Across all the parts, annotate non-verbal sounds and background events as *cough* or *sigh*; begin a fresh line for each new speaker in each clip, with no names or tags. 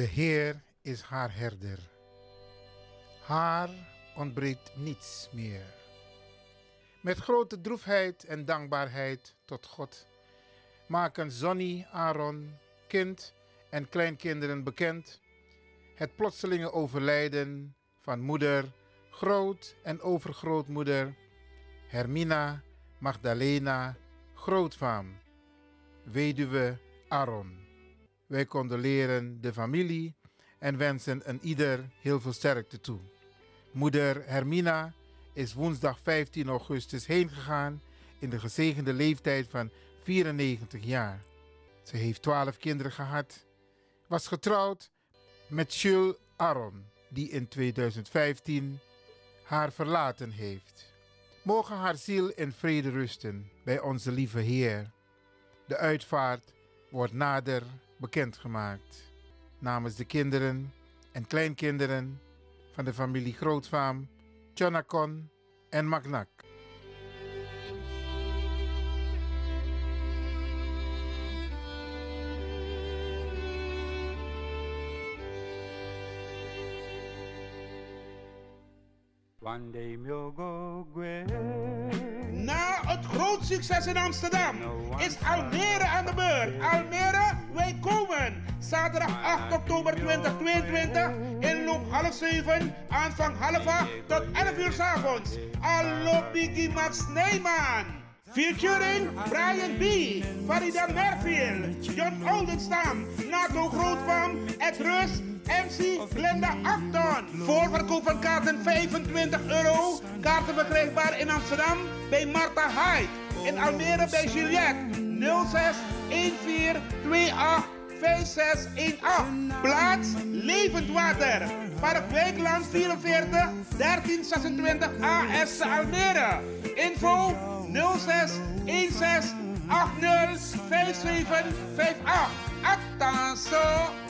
De Heer is haar herder. Haar ontbreekt niets meer. Met grote droefheid en dankbaarheid tot God maken Sonny, Aaron, kind en kleinkinderen bekend het plotselinge overlijden van moeder, groot- en overgrootmoeder Hermina Magdalena Grootvaam, weduwe Aaron. Wij condoleren de familie en wensen een ieder heel veel sterkte toe. Moeder Hermina is woensdag 15 augustus heengegaan in de gezegende leeftijd van 94 jaar. Ze heeft 12 kinderen gehad, was getrouwd met Jules Aron, die in 2015 haar verlaten heeft. Mogen haar ziel in vrede rusten bij onze lieve Heer. De uitvaart wordt nader bekendgemaakt. Namens de kinderen en kleinkinderen van de familie Grootvaam, Chonacon en Magnak.
Na het groot succes in Amsterdam is Almere aan de beurt. Almere, wij komen. Zaterdag 8 oktober 2022 inloop half 7, aanvang half 8 tot 11 uur s avonds. Allo Biggie Max Nijman. Featuring Brian B., Farida Merfield, John Oldenstam, Nato Grootvam, Ed Rus, MC Glenda Acton. Voorverkoop van kaarten 25 euro. Kaarten verkrijgbaar in Amsterdam bij Marta Hyde. In Almere bij Juliette 06 14 28 5618. Plaats Levend Water. Park Wijkland 44 1326 AS Almere. Info 06 16 80 5758. Attention.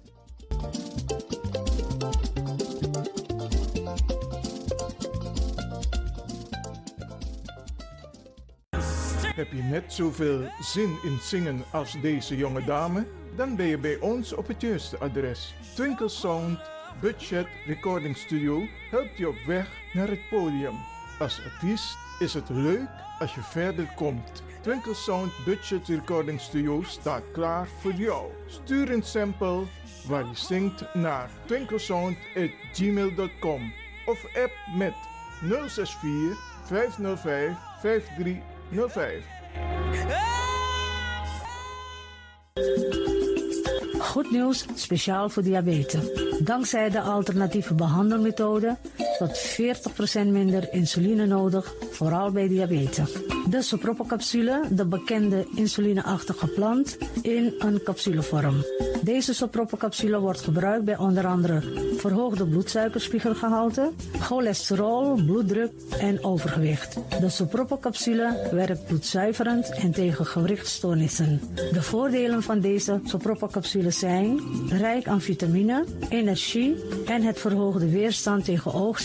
Heb je net zoveel zin in zingen als deze jonge dame? Dan ben je bij ons op het juiste adres. Twinkle Sound Budget Recording Studio helpt je op weg naar het podium. Als artiest is het leuk als je verder komt. Twinkle Sound Budget Recording Studio staat klaar voor jou. Stuur een sample waar je zingt naar twinklesound.gmail.com of app met 064 505 5305.
Goed nieuws, speciaal voor diabetes. Dankzij de alternatieve behandelmethode tot 40% minder insuline nodig, vooral bij diabetes. De sopropocapsule, de bekende insulineachtige plant, in een capsulevorm. Deze sopropocapsule wordt gebruikt bij onder andere verhoogde bloedsuikerspiegelgehalte, cholesterol, bloeddruk en overgewicht. De sopropocapsule werkt bloedzuiverend en tegen gewrichtstoornissen. De voordelen van deze sopropocapsule zijn rijk aan vitamine, energie en het verhoogde weerstand tegen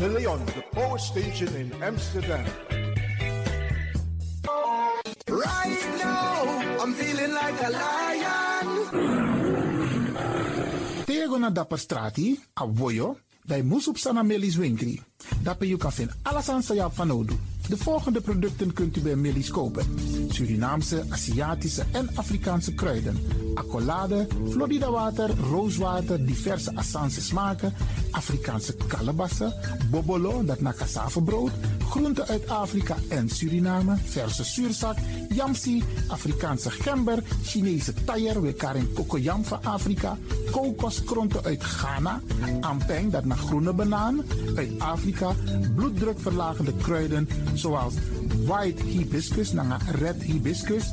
Power Station in Amsterdam.
Right now, I'm feeling like a lion.
Tego na dapper strati, a voyo, bij Moesop Sana Melis Winkri. Dapper you kan alles aan sa van Odu. De volgende producten kunt u bij Millie's kopen. Surinaamse, Aziatische en Afrikaanse kruiden. Accolade, Florida water, rooswater, diverse Assange smaken. Afrikaanse kalebassen, bobolo, dat na brood. Groenten uit Afrika en Suriname, verse zuurzak, yamsi, Afrikaanse gember, Chinese taier, we karin kokoyam van Afrika, kokoskronten uit Ghana, ampeng, dat naar groene banaan, uit Afrika, bloeddrukverlagende kruiden zoals white hibiscus, naar red hibiscus,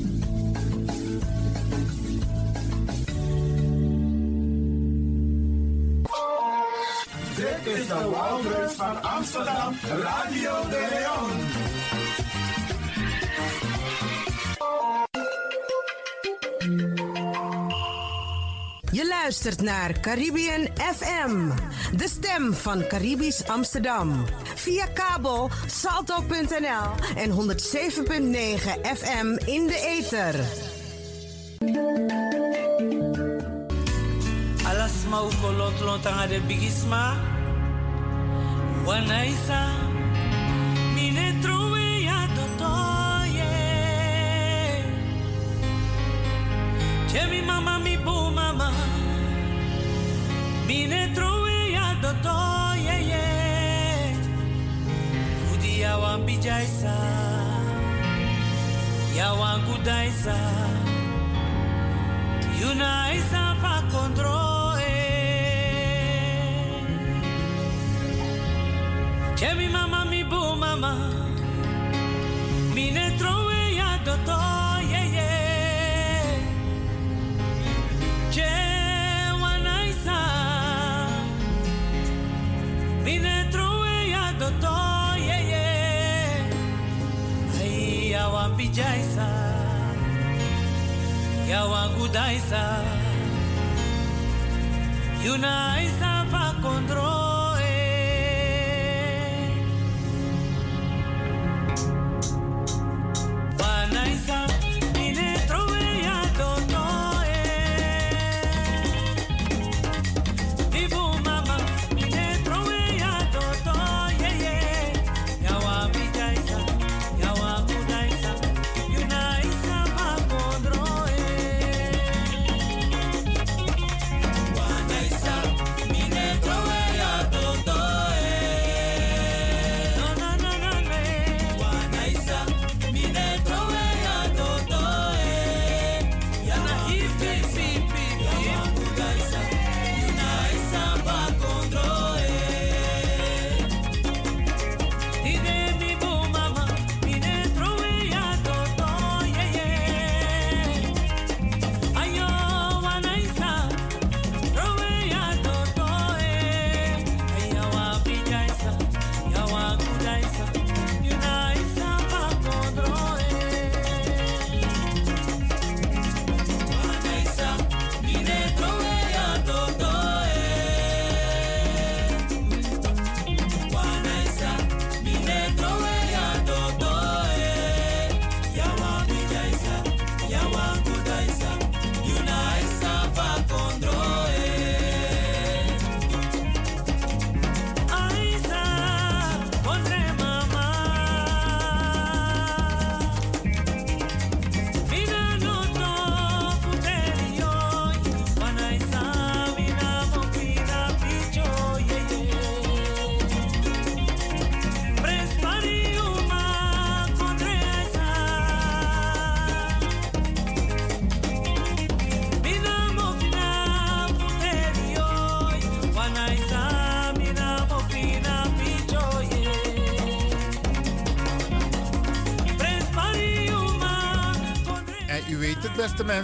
Is de Wouders van Amsterdam, Radio de Leon.
Je luistert naar Caribbean FM, de stem van Caribisch Amsterdam. Via kabel salto.nl en 107.9 FM in de ether.
Alas mau kolot lontanga de bigisma. Wanaisa mine truia totoye. Chemi mama mi bu mama mine truia totoye Fudia wan bijaisa ya wan gudaisa Yunaisa fa control mama. Mi ne trove ya doto ye ye. Che wana isa. Mi ne trove ya doto ye ye. Ai ya wan bijaisa. Ya wan gudaisa. Yuna isa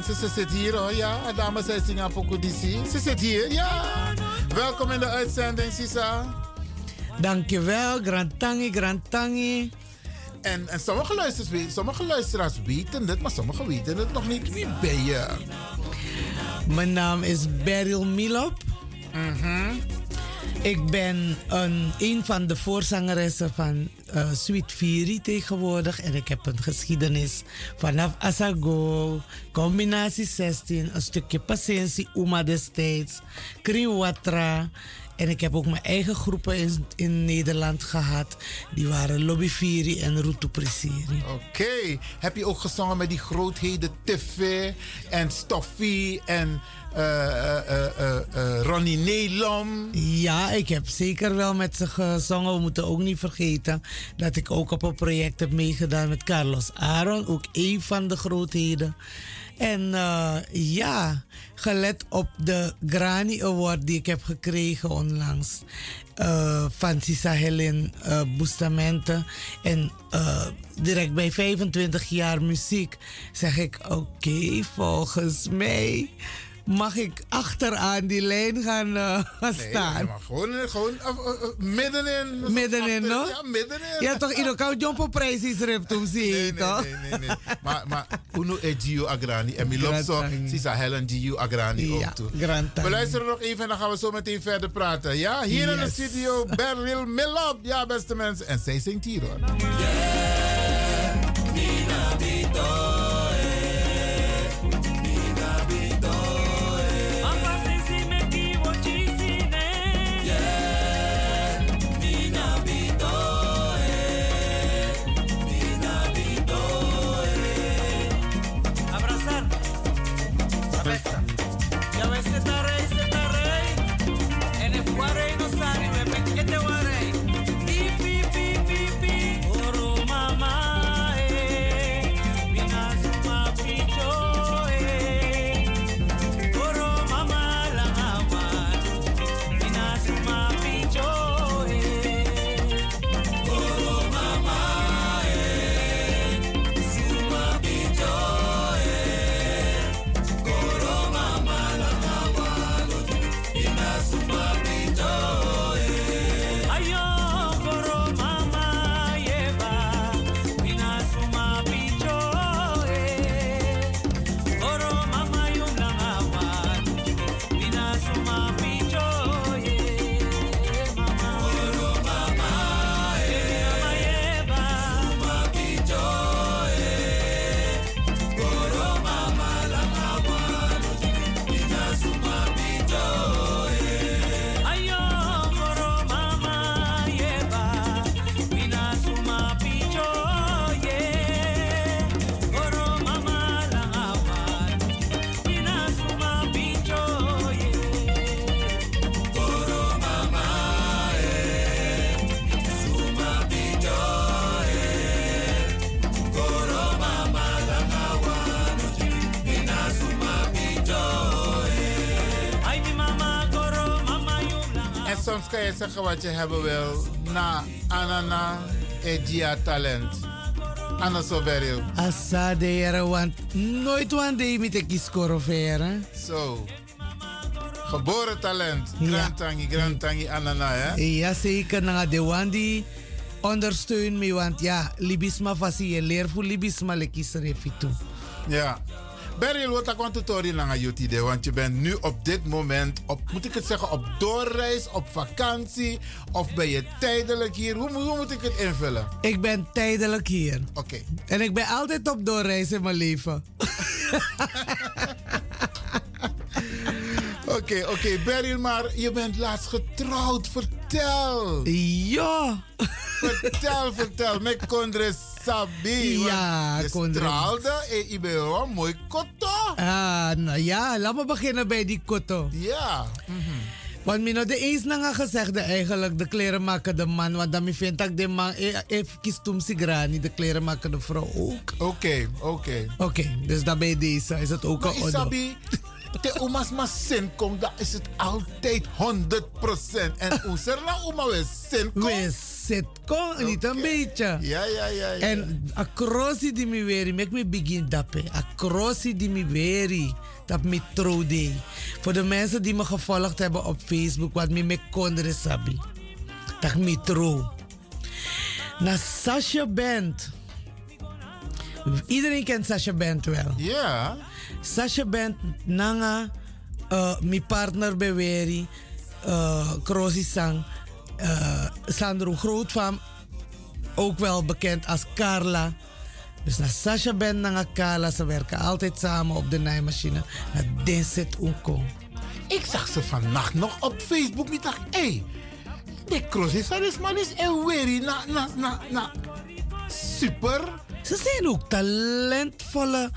mensen. Ze zit hier, hoor. Ja, dame zei Singapore Ze zit hier, ja. Welkom in de uitzending, Sisa.
Dankjewel, Grantangi, Grantangi.
En, en sommige, luisteraars, sommige luisteraars weten het, maar sommigen weten het nog niet. Wie ben je?
Mijn naam is Beryl Milop.
Mhm.
Ik ben een, een van de voorzangeressen van uh, Sweet Fury tegenwoordig. En ik heb een geschiedenis vanaf Asago, combinatie 16, een stukje patiëntie, Uma destijds, Kriwatra. En ik heb ook mijn eigen groepen in, in Nederland gehad. Die waren Lobby Firi en Rutu Prisiri.
Oké. Heb je ook gezongen met die grootheden Tiffy en Stoffie en Ronnie Nelom?
Ja, ik heb zeker wel met ze gezongen. We moeten ook niet vergeten dat ik ook op een project heb meegedaan met Carlos Aaron. Ook een van de grootheden. En uh, ja, gelet op de Granny Award die ik heb gekregen onlangs van Sisa Helen. En direct bij 25 jaar muziek zeg ik: oké, volgens mij mag ik achteraan die lijn gaan uh, staan. Nee,
maar gewoon, gewoon uh, uh, middenin.
Middenin, no?
Ja, middenin.
Ja, toch, ieder kan jumpo prijs rip toen zie je, toch?
Nee, nee, nee. maar, maar, uno e Gio Agrani. En mi loopt Sisa Helen Gio Agrani ook toe. We luisteren nog even en dan gaan we zo meteen verder praten. Ja, hier in de studio, Beryl Millop. Ja, beste mensen. En zij zingt hier hoor. Yeah, Nina kan je zeggen wat je hebben wil. Na anana edia talent. Anna Soberio.
Asa de want nooit one day met ik scoren
Zo. Geboren talent. Grantangi, Grantangi, Anana, hè?
Ja, zeker. Na de one die ondersteun me, want ja, Libisma fasi je leer voor Libisma lekis refitu.
Ja. Beryl, wat ik want tutorial naar YouTube, want je bent nu op dit moment op, moet ik het zeggen, op doorreis, op vakantie, of ben je tijdelijk hier? Hoe, hoe moet ik het invullen?
Ik ben tijdelijk hier.
Oké.
En ik ben altijd op doorreis in mijn leven. *laughs*
Oké, oké, okay, Beryl, maar je bent laatst getrouwd. Vertel.
Ja.
Vertel, vertel. Met Condre Sabi.
Ja,
Je trouwde en je bent een mooi koto.
Ah, nou ja, laten we beginnen bij die koto.
Ja.
Mm -hmm. Want mino de eens na gezegd eigenlijk de kleren maken de man. Want dan vind ik de man even eh, kies toen sigrani de kleren maken de vrouw ook.
Oké, oké.
Oké, dus daarbij deze is het ook een
Isabi, te umas mas sin kom, dan is het altijd 100%. En *laughs* userla uma we sin kom.
Niet een beetje.
Ja, ja, ja.
En akrosi di mi weri, mek me begin dappen. Akrosi di mi weri, dat me trode. Voor de mensen die me gevolgd hebben op Facebook, wat me me kondre sabi. Dat me tro. Na Sasha Band. Iedereen kent Sasha Band wel.
Ja.
Sasha Band, nanga, uh, mijn partner beweri, uh, Krosi Sang, uh, Sandro Grootvam, ook wel bekend als Carla. Dus na Sasha Band, nanga Carla, ze werken altijd samen op de naaimachine. Na Denset Unko.
Ik zag ze vannacht nog op Facebook. Ik dacht, hé, hey, de Krosi Saris man is en weri na, na, na, na. Super.
Ze zijn ook talentvolle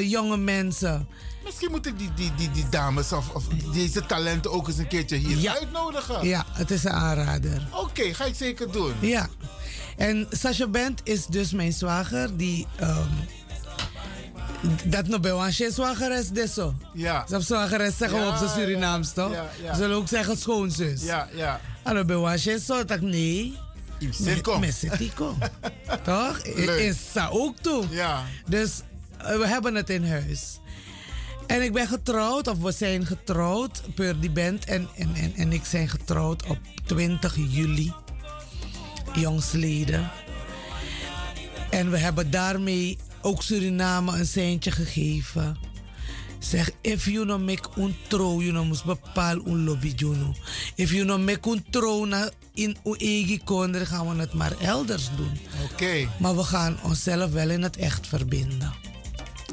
jonge mensen.
Misschien moet ik die, die, die, die dames of, of deze talenten ook eens een keertje hier
Ja.
uitnodigen.
Ja, het is een aanrader.
Oké, ga ik zeker doen.
Ja. En Sasha Bent is dus mijn zwager die... ehm, dat nog bij is, dit zo.
Ja.
Zelfs zwager is zeggen we
Ja,
op zijn. Surinaams, toch?
Ja, ja.
Zullen ook zeggen schoonzus.
Ja, ja.
En dan bij ons je zo, *laughs* dat ik nee. Met sitcom. toch? Is ze ook toe.
Ja.
Dus eh, we hebben het in huis. En ik ben getrouwd, of we zijn getrouwd, per die band. En, en, en, en ik zijn getrouwd op 20 juli, jongsleden. En we hebben daarmee ook Suriname een seintje gegeven. Zeg, if you no make un trouw, you no moest bepaal un lobby juno. If you no make un trouw na in uw eigen konder, gaan we het maar elders doen.
Oké.
Maar we gaan onszelf wel in het echt verbinden.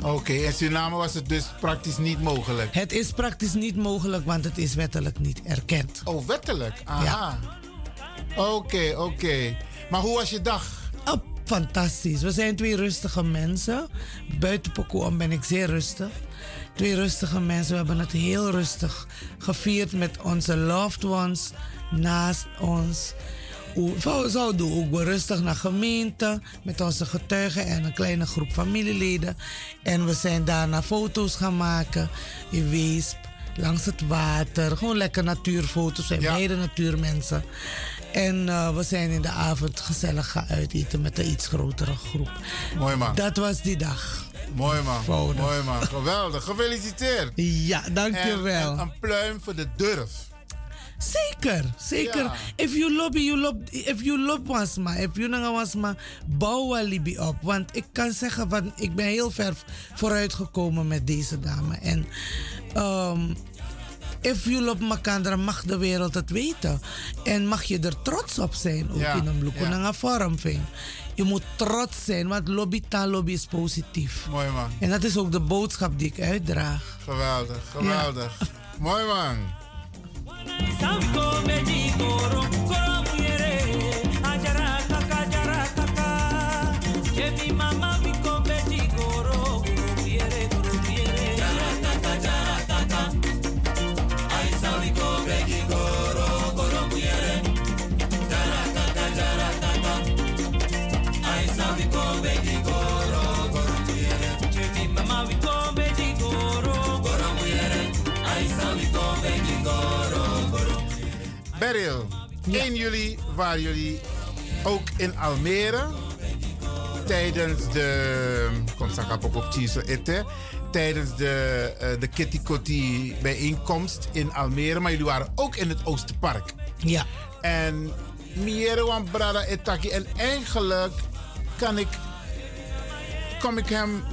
Oké, in Suriname was het dus praktisch niet mogelijk.
Het is praktisch niet mogelijk, want het is wettelijk niet erkend.
Oh, wettelijk? Aha. Oké, oké. Maar hoe was je dag?
Oh, fantastisch. We zijn twee rustige mensen. Buiten Pokoe ben ik zeer rustig. Twee rustige mensen. We hebben het heel rustig gevierd met onze loved ones naast ons. We ook weer rustig naar gemeente met onze getuigen en een kleine groep familieleden. En we zijn daarna foto's gaan maken in Weesp, langs het water. Gewoon lekker natuurfoto's. We zijn beide natuurmensen. En eh, we zijn in de avond gezellig gaan uiteten met een iets grotere groep.
Mooi man.
Dat was die dag.
Mooi man. Mooi man. Geweldig. Gefeliciteerd.
Ja, dankjewel.
En, en een pluim voor de durf.
Zeker, zeker.
Ja.
If you lobby, you lob, if you lob was maar, if you nanga was maar, bouw wel libi op. Want ik kan zeggen, van, ik ben heel ver vooruitgekomen met deze dame. En ehm if you lob makandra, mag de wereld het weten. En mag je er trots op zijn, ook
Ja,
in een bloeko
ja.
nanga vorm vind. Je moet trots zijn, want lobby ta lobby is positief.
Mooi man.
En dat is ook de boodschap die ik uitdraag.
Geweldig, geweldig. Mooi man. santo méjì kòrò. Beryl, 1 juli waren jullie ook in Almere tijdens de. Kom op eten. Tijdens de, eh, de Kitty Kotti bijeenkomst in Almere. Maar jullie waren ook in het Oosterpark.
Ja.
En Miere wan Brada Etaki. En eigenlijk kan ik. Kom ik hem.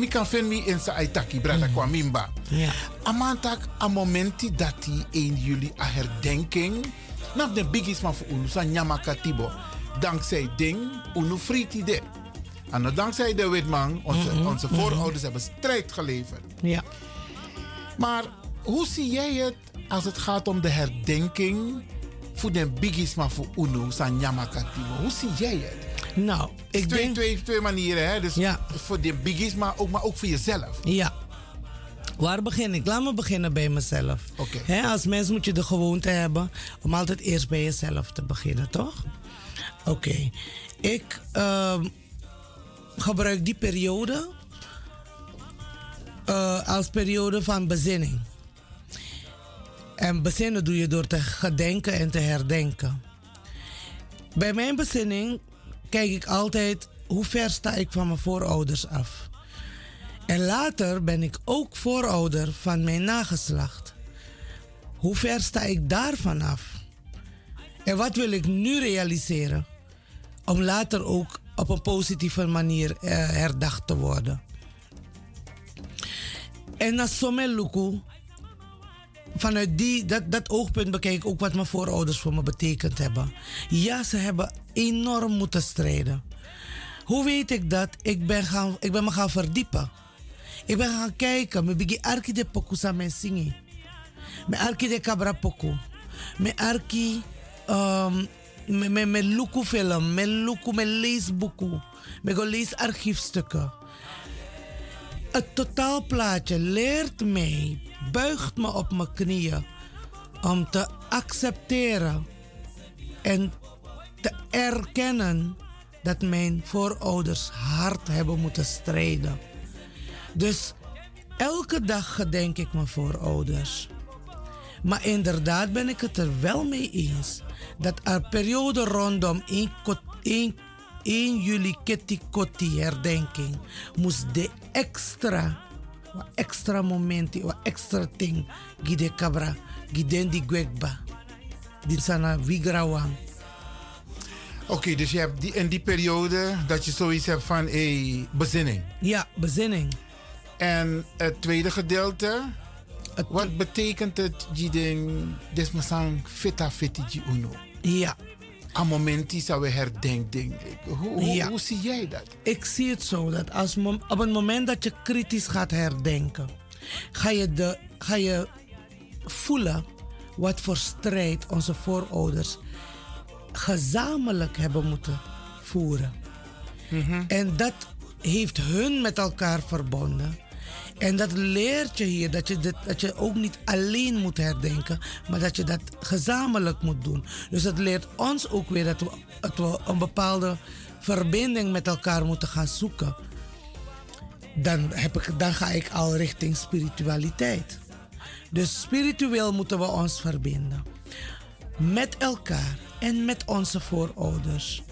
Ik kan vinden me in zijn Aitaki, Brada Kwamimba.
Ja.
Amantak, a momenti dat die 1 juli a herdenking. Naf de bigis man voor unu, sa nyamakatibo. Dankzij ding, unu friti de. En dankzij de witman, onze,
Mhm,
onze
mhm.
voorouders hebben strijd geleverd.
Ja.
Maar hoe zie jij het als het gaat om de herdenking voor de bigis man voor unu, sa nyamakatibo? Hoe zie jij het?
Nou, ik
twee,
denk...
twee, twee manieren, hè? Dus voor de biggies, maar ook, maar ook voor jezelf.
Ja. Waar begin ik? Laat me beginnen bij mezelf.
Oké.
Als mens moet je de gewoonte hebben om altijd eerst bij jezelf te beginnen, toch? Oké. Ik ehm, gebruik die periode eh, als periode van bezinning. En bezinnen doe je door te gedenken en te herdenken. Bij mijn bezinning kijk ik altijd hoe ver sta ik van mijn voorouders af. En later ben ik ook voorouder van mijn nageslacht. Hoe ver sta ik daarvan af? En wat wil ik nu realiseren? Om later ook op een positieve manier eh, herdacht te worden. En na Someluku, vanuit die, dat, dat oogpunt bekijk ik ook wat mijn voorouders voor me betekend hebben. Ja, ze hebben enorm moeten strijden. Hoe weet ik dat? Ik ben, gaan, ik ben me gaan verdiepen. Ik ben gaan kijken. Me bigi arki de poku sa men singi. Me arki de cabra poku. Me arki um, me, me, me luku film. Me luku me. Me lees archiefstukken. Het totaalplaatje leert mij, buigt me op mijn knieën om te accepteren en te erkennen dat mijn voorouders hard hebben moeten strijden. Dus elke dag gedenk ik mijn voorouders. Maar inderdaad ben ik het er wel mee eens dat er periode rondom 1, 1, 1 juli Kitty Kotti herdenking moest de extra, wat extra momenti, wat extra ding, gide kabra, giden di gwekba, di sana wigrawang.
Oké, dus je hebt die, in die periode dat je zoiets hebt van hey, bezinning.
Ja, bezinning.
En het tweede gedeelte,
Het
wat betekent het, Jiding, desmasang fita fiti uno?
Ja,
Aan momenten zou we herdenken. Hoe, hoe,
Ja.
hoe zie jij dat?
ik zie het zo dat als op het moment dat je kritisch gaat herdenken, ga je, de, ga je voelen wat voor strijd onze voorouders gezamenlijk hebben moeten voeren. En dat heeft hun met elkaar verbonden. En dat leert je hier, dat je, dat je ook niet alleen moet herdenken, maar dat je dat gezamenlijk moet doen. Dus dat leert ons ook weer dat we, dat we een bepaalde verbinding met elkaar moeten gaan zoeken. Dan, heb ik, dan ga ik al richting spiritualiteit. Dus spiritueel moeten we ons verbinden. Met elkaar en met onze voorouders.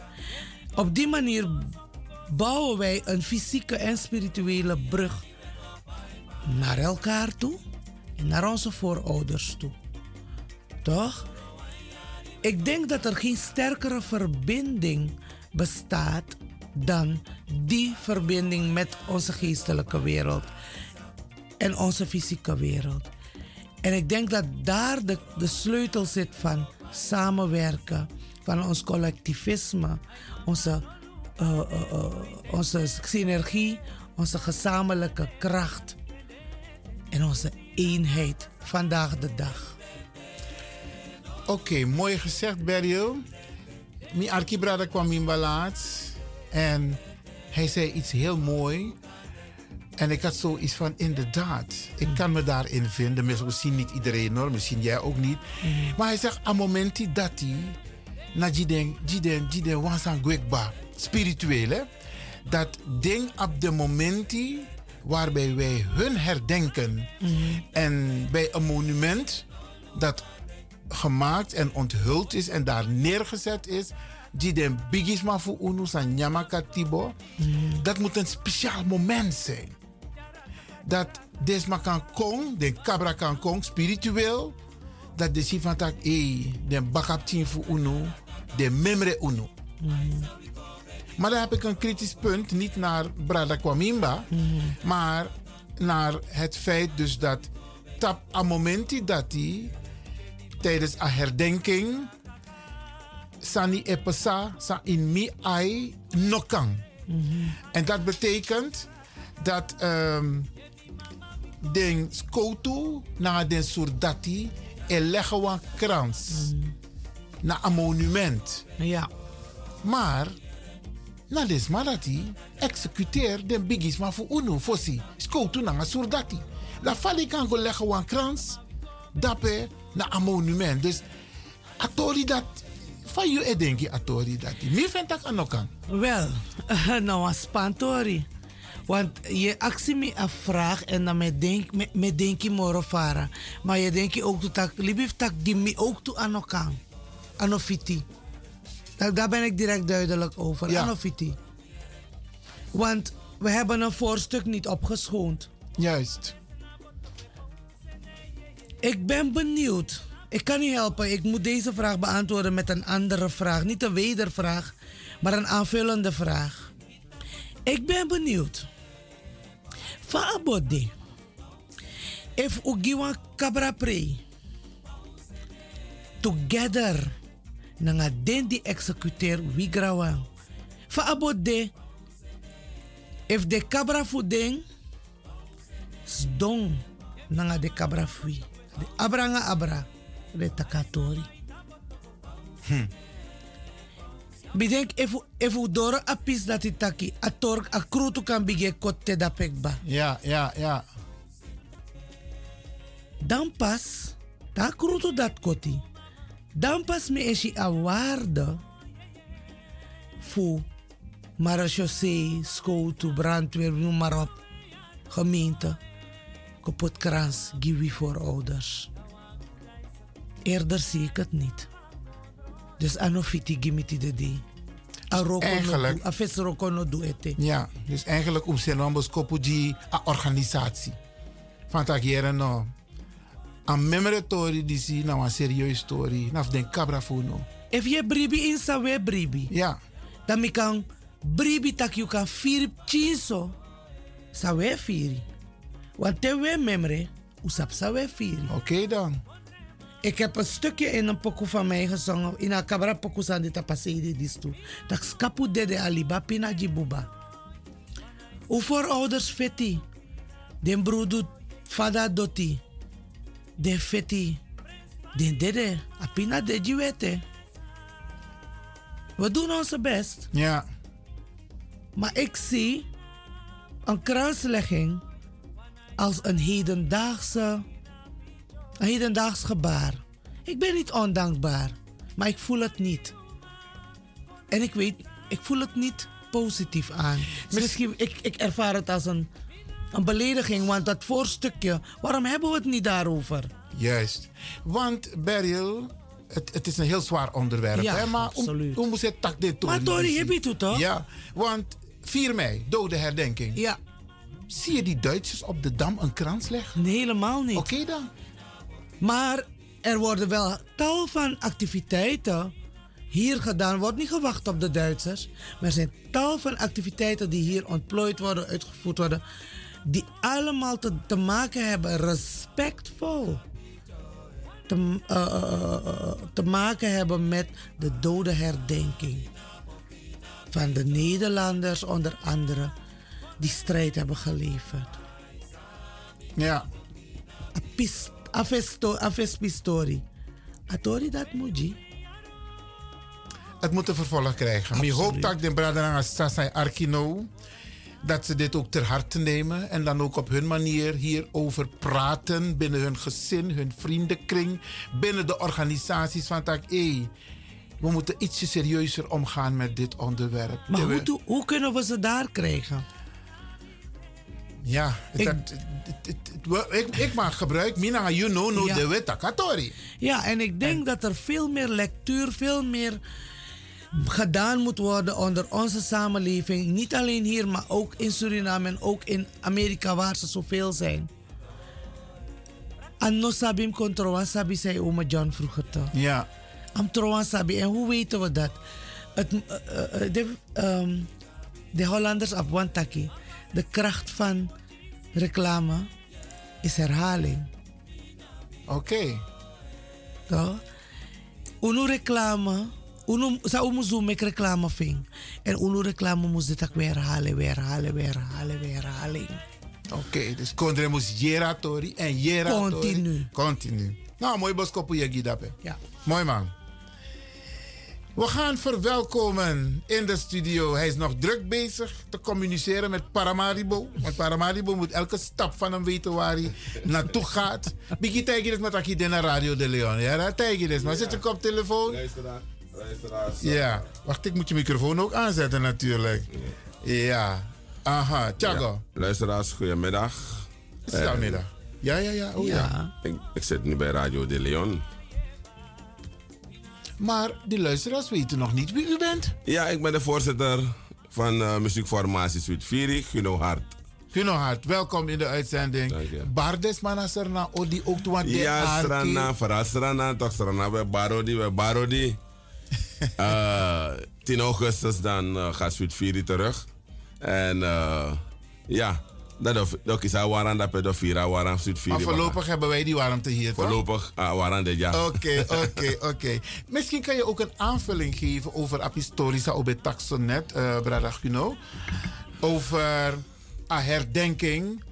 Op die manier bouwen wij een fysieke en spirituele brug naar elkaar toe en naar onze voorouders toe. Toch? Ik denk dat er geen sterkere verbinding bestaat dan die verbinding met onze geestelijke wereld en onze fysieke wereld. En ik denk dat daar de, de sleutel zit van samenwerken, van ons collectivisme, onze, eh, eh, eh, onze synergie, onze gezamenlijke kracht en onze eenheid vandaag de dag.
Oké, mooi gezegd, Beryl. Mijn archibrada kwam in balaat en hij zei iets heel mooi. En ik had zoiets van, inderdaad, ik kan me daarin vinden. Misschien niet iedereen hoor, misschien jij ook niet. Maar hij zegt, aan momenti dat hij, na jiden, jiden, jiden, wansan gwekba, spiritueel hè. Dat ding op de momenti waarbij wij hun herdenken. En bij een monument dat gemaakt en onthuld is en daar neergezet is. Die den bigisma voor unu san nyamaka tibo. Dat moet een speciaal moment zijn. Dat desma kan kong, den cabra kan kong, spiritueel. Dat de si van tak, eh, den bakap tien voor unu, de memre unu. Maar dan heb ik een kritisch punt, niet naar Brada Kwamimba, maar naar het feit dus dat tap a momenti dat hij tijdens een herdenking sani epesa sa in mi ai nokang. En dat betekent dat um, den skotu na den surdati e leggen krans na een monument.
Ja.
Maar na des malati executeer den bigis maar voor unu fossi skotu na een surdati. La fali kan go leggen een krans dape na een monument. Dus atori dat van je e denki atori dat. Mi vind ik anokan.
Wel, *laughs* nou een spantori. Want je actie me een vraag en dan me denk me, me denk je morofara. Maar je denk je ook dat libief tak die me ook toe elkaar. Anofiti. Daar, daar ben ik direct duidelijk over.
Ja.
Anofiti. Want we hebben een voorstuk niet opgeschoond.
Juist.
Ik ben benieuwd. Ik kan niet helpen. Ik moet deze vraag beantwoorden met een andere vraag. Niet een wedervraag, maar een aanvullende vraag. Ik ben benieuwd. Faabode. If ugiwa kabra pre. Together. Nanga den die executeer wigrawa. Faabode. If de kabra fudeng. Sdong. Nanga de kabra fui. De abra nga abra. De takatori.
Hm.
Bidenk if if u doro a pis dat i taki a tork a krutu kan bige kotte da pekba.
Ja, ja, ja.
Dan pas, ta krutu dat koti. Dan pas me eshi a waarde fu marechaussee, school, brandweer, noem maar op. Gemeente, kapotkrans, giwi voor ouders. Eerder zie ik het niet. Dus anofiti gimiti de di.
eigenlijk-
Afesroko no do ete.
Ja, dus eigenlijk om zijn kopuji a organisatie. Van tak jere no. A memoratori die si na een serieus story. Naf den cabra funo.
If je bribi in sa we bribi.
Ja.
Dan mi kan bribi tak you kan firi chinso. Sa we firi. Want te we memre, usap sa we firi.
Oké dan.
Ik heb een stukje in een pokoe van mij gezongen. In een cabra pokoe san dit apasedi dis toe. Dat skapu dede aliba pina jibuba. Voor ouders feti. Den broeder fada doti. Den feti. Den dede. Apina de jiwete. We doen onze best.
Ja.
Maar ik zie een kranslegging als een hedendaagse, een hedendaags gebaar. Ik ben niet ondankbaar, maar ik voel het niet. En ik weet, ik voel het niet positief aan. Misschien, ik, ik ervaar het als een, een belediging, want dat voorstukje, waarom hebben we het niet daarover?
Juist. Want Beryl, het, het is een heel zwaar onderwerp.
Ja,
hè? Maar
absoluut.
hoe moet je tak dit doen?
Maar Tori, heb je het toch?
Ja, want 4 mei, dode herdenking.
Ja.
Zie je die Duitsers op de Dam een krans leggen?
Nee, helemaal niet.
Oké dan.
Maar er worden wel tal van activiteiten hier gedaan. wordt niet gewacht op de Duitsers. Maar er zijn tal van activiteiten die hier ontplooid worden, uitgevoerd worden. Die allemaal te, te maken hebben, respectvol. Te, eh, eh, eh, te maken hebben met de dodenherdenking. Van de Nederlanders onder andere die strijd hebben geleverd.
Ja.
Afespistori. Atori dat muji.
Het moet een vervolg krijgen. Ik hoop dat de Braderang Sasai Arkino dat ze dit ook ter harte nemen en dan ook op hun manier hierover praten binnen hun gezin, hun vriendenkring, binnen de organisaties van tak hey, we moeten ietsje serieuzer omgaan met dit onderwerp.
Maar
we-
hoe, kunnen we ze daar krijgen?
Ja,
Ik-
dat, het- het- het- we- ik, ik maak gebruik, mina you know no
Ja.
de wet akatori.
Ja, en ik denk dat er veel meer lectuur, veel meer gedaan moet worden onder onze samenleving. Niet alleen hier, maar ook in Suriname en ook in Amerika waar ze zoveel zijn. Anno sabim kontroan sabi zei oma John vroeger toch.
Ja.
Am troan sabi. En hoe weten we dat? Het, eh, eh, eh, de, ehm, de Hollanders op Wantaki. De kracht van reclame is herhaling.
Oké.
Toch? Unu reclame, unu, sa umu zoom ik reclame ving. En unu reclame moest dit ook weer herhalen, weer herhalen, weer herhalen, weer herhaling.
Oké, dus kondre moest jera tori en jera tori.
Continu.
Continu. Nou, mooi boskopu je gidape.
Ja.
Mooi man. We gaan verwelkomen in de studio. Hij is nog druk bezig te communiceren met Paramaribo. Want Paramaribo moet elke stap van hem weten waar hij naartoe gaat. Biggie Tijgers met Aki de Radio de Leon. Ja, Tijgers. Maar zit je koptelefoon?
Luisteraar,
Ja. Wacht, ik moet je microfoon ook aanzetten natuurlijk. Ja. Aha, Thiago.
Ja, luisteraars, goedemiddag.
Het is middag. Ja, ja, ja. Oh, ja.
Ik, ik zit nu bij Radio de Leon.
Maar die luisteraars weten nog niet wie u bent.
Ja, ik ben de voorzitter van uh, muziekformatie Sweet Viri, Guno Hart.
Guno Hart, welkom in de uitzending.
Dank je.
Bardes Manasarna, Odi ook toe
Ja, Strana, vooral Strana, toch Strana, we Barodi, we Barodi. Uh, 10 augustus dan uh, gaat Sweet terug. En uh, ja, dat is al warm dat we vira warm Sweet.
Maar voorlopig hebben wij die warmte hier, toch?
Voorlopig uh, warm dit jaar.
Oké, *laughs* oké, oké. Misschien kan je ook een aanvulling geven over Apistorische Obetaxonet, uh, Brada Guno. Over a herdenking.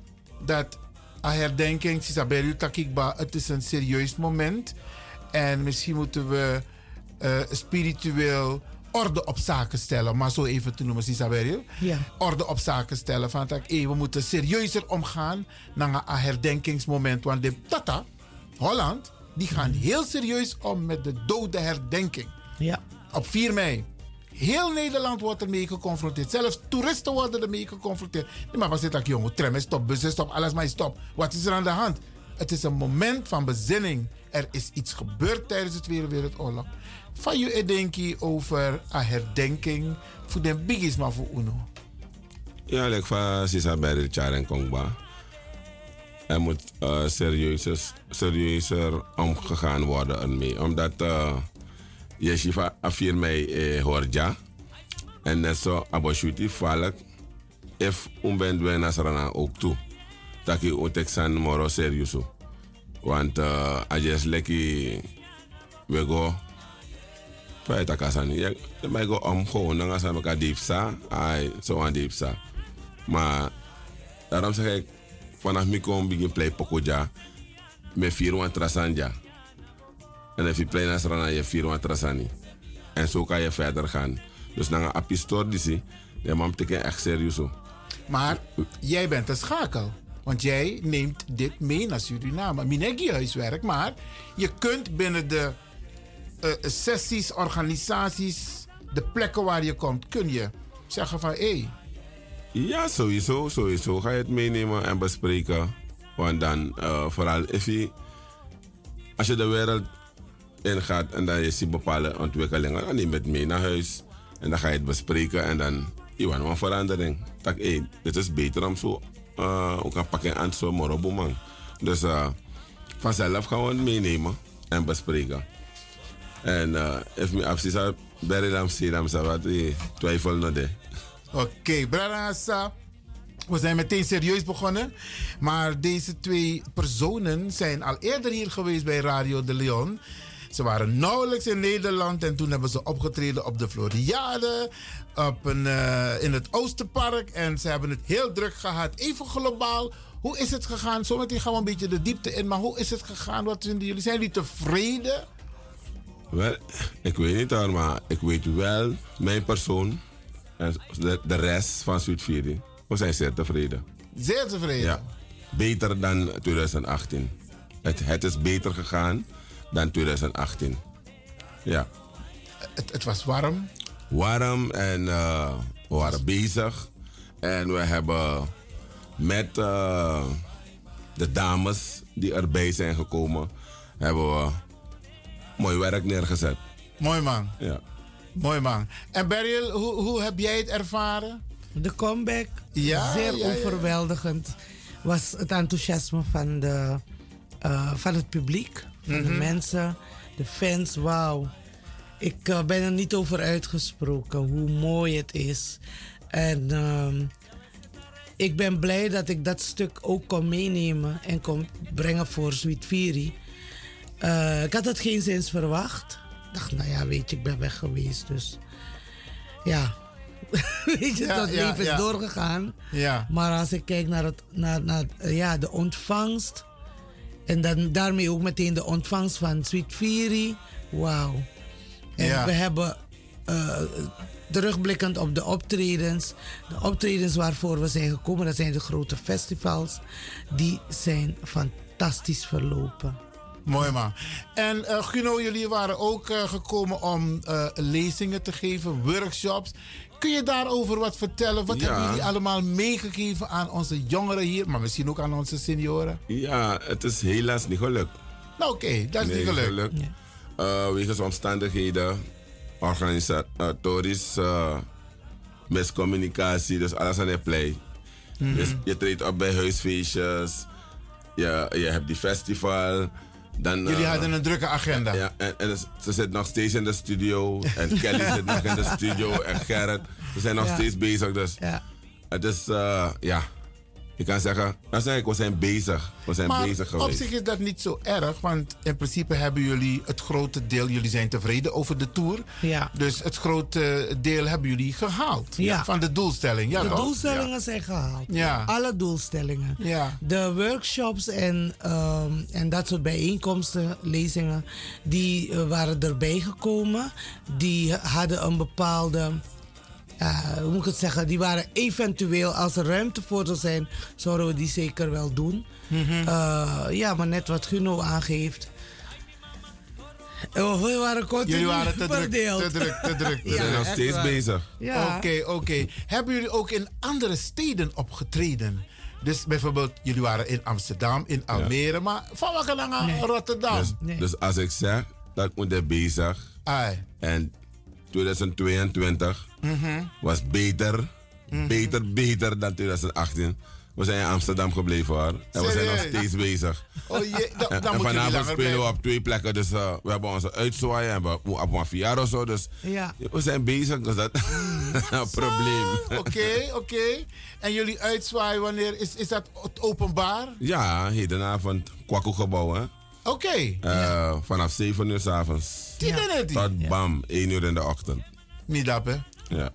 Dat a herdenking, Takikba, het is een serieus moment. En misschien moeten we uh, spiritueel orde op zaken stellen, maar zo even te noemen, Isabel.
Ja.
Orde op zaken stellen. Van dat hey, we moeten serieuzer omgaan naar een herdenkingsmoment. Want de Tata, Holland, die gaan heel serieus om met de dode herdenking.
Ja.
Op 4 mei. Heel Nederland wordt ermee geconfronteerd. Zelfs toeristen worden ermee geconfronteerd. Nee, maar wat zit dat, jongen? Trammen stop, bussen stop, alles maar stop. Wat is er aan de hand? Het is een moment van bezinning. Er is iets gebeurd tijdens de Tweede Wereldoorlog. Van je denken over een herdenking voor de biggies maar voor UNO?
Ja, like van Sisa Berry en Kongba. Er moet uh, serieuzer, serieuzer omgegaan worden ermee. Omdat uh, je shiva afir mij eh, hoort ja. En net zo aboshuti valk. If unben dwen nasarana ook toe. Dat je ook teksan moro serieus. Want uh, als je lekker we go Fai ta kasani. Ya, mij go om gewoon dan gaan we elkaar diep sa. Ai, zo aan diep sa. Maar daarom zeg ik vanaf mi kom begin play pokoja me vier wan trasanja. En als je play nasrana je vier wan trasani. En zo kan je verder gaan. Dus dan een apistor die de man betekent echt serieus.
Maar jij bent een schakel. Want jij neemt dit mee naar Suriname. Minegi huiswerk, maar je kunt binnen de uh, sessies, organisaties, de plekken waar je komt, kun je zeggen van hé. Hey.
Ja, sowieso, sowieso. Ga je het meenemen en bespreken. Want dan, uh, vooral als je de wereld ingaat en dan je ziet bepaalde ontwikkelingen, dan neem het mee naar huis. En dan ga je het bespreken en dan je een verandering. Dat hey, is beter om zo uh, ook een pakken aan zo'n moroboman. Dus vanzelf gaan we het meenemen en bespreken. En if me absis a bere lam si lam sa twijfel no.
Oké, Brada we zijn meteen serieus begonnen. Maar deze twee personen zijn al eerder hier geweest bij Radio de Leon. Ze waren nauwelijks in Nederland en toen hebben ze opgetreden op de Floriade, op een, uh, in het Oosterpark. En ze hebben het heel druk gehad. Even globaal, hoe is het gegaan? Zometeen gaan we een beetje de diepte in, maar hoe is het gegaan? Wat vinden jullie? Zijn jullie tevreden?
Wel, ik weet niet hoor, maar ik weet wel, mijn persoon en de, de rest van Zuid-Vieri, we zijn zeer tevreden.
Zeer tevreden?
Ja, beter dan 2018. Het, het is beter gegaan dan 2018. Ja.
Het, het was warm?
Warm en uh, we waren bezig. En we hebben met uh, de dames die erbij zijn gekomen, hebben we mooi werk neergezet.
Mooi man.
Ja.
Mooi man. En Beryl, hoe, hoe heb jij het ervaren?
De comeback,
ja,
zeer
ja, ja.
overweldigend, was het enthousiasme van, de, uh, van het publiek, van mm -hmm. de mensen, de fans. Wauw. Ik uh, ben er niet over uitgesproken hoe mooi het is. En uh, ik ben blij dat ik dat stuk ook kon meenemen en kon brengen voor Sweet Fury. Uh, ik had het geen zins verwacht. Ik dacht, nou ja, weet je, ik ben weg geweest. Dus ja, *laughs* weet je,
Ja,
dat
ja,
leven is
ja.
doorgegaan.
Ja.
Maar als ik kijk naar, het, naar, naar eh, ja, de ontvangst. En dan, daarmee ook meteen de ontvangst van Sweet Fury. Wauw. En we hebben eh, terugblikkend op de optredens. De optredens waarvoor we zijn gekomen, dat zijn de grote festivals. Die zijn fantastisch verlopen.
Mooi man. En eh Guno, jullie waren ook eh, gekomen om eh, lezingen te geven, workshops. Kun je daarover wat vertellen? Wat
Ja.
hebben jullie allemaal meegegeven aan onze jongeren hier, maar misschien ook aan onze senioren?
Ja, het is helaas niet gelukt.
Nou oké, dat is
Nee,
niet gelukt.
Ja.
uh, wegens omstandigheden, organisatorisch uh, miscommunicatie, dus alles aan het play.
Mhm.
Dus je treedt op bij huisfeestjes, je, je hebt die festival. Dan,
Jullie
uh,
hadden een drukke agenda.
Ja, en, en ze zit nog steeds in de studio. En *laughs* Kelly zit nog in de studio. En Gerrit. We zijn nog steeds bezig. Dus
Ja.
het is, uh, ja. Je kan zeggen, dan zeg ik, we zijn bezig. We zijn
maar
bezig
op
geweest.
zich is dat niet zo erg, want in principe hebben jullie het grote deel, jullie zijn tevreden over de tour.
Ja.
Dus het grote deel hebben jullie gehaald
Ja.
van de doelstelling. Ja,
de
toch?
doelstellingen zijn gehaald.
Ja.
Alle doelstellingen.
Ja.
De workshops en, ehm, en dat soort bijeenkomsten, lezingen, die eh, waren erbij gekomen. Die hadden een bepaalde, eh, hoe moet ik het zeggen, die waren eventueel, als er ruimte voor zou zijn, zouden we die zeker wel doen.
Mhm.
Eh, ja, maar net wat Guno aangeeft. Oh, we waren continu
Jullie waren te druk, te druk, te druk. te *laughs*
Ja,
We zijn nog steeds
waar.
bezig.
Ja.
Oké, oké. Hebben jullie ook in andere steden opgetreden? Dus bijvoorbeeld, jullie waren in Amsterdam, in Almere, maar van welke naar
Nee.
Rotterdam?
Dus, dus als ik zeg, dat moet er bezig.
Ai.
En 2022
Mhm.
was beter. Beter, beter dan 2018. We zijn in Amsterdam gebleven hoor. En we zijn nog steeds bezig.
Oh jee, dan,
En,
dan
vanavond spelen we op twee plekken. Dus uh, we hebben onze uitzwaaien en we op een verjaardag of zo. Dus
Ja.
we zijn bezig. Dus dat *laughs* een probleem.
Oké, oké. En jullie uitzwaaien, wanneer is, is dat openbaar?
Ja, hedenavond Kwaku gebouw hè.
Oké.
Uh, Vanaf 7 uur s'avonds.
Net?
Tot bam, 1 uur in de ochtend.
Midap, hè?
Ja.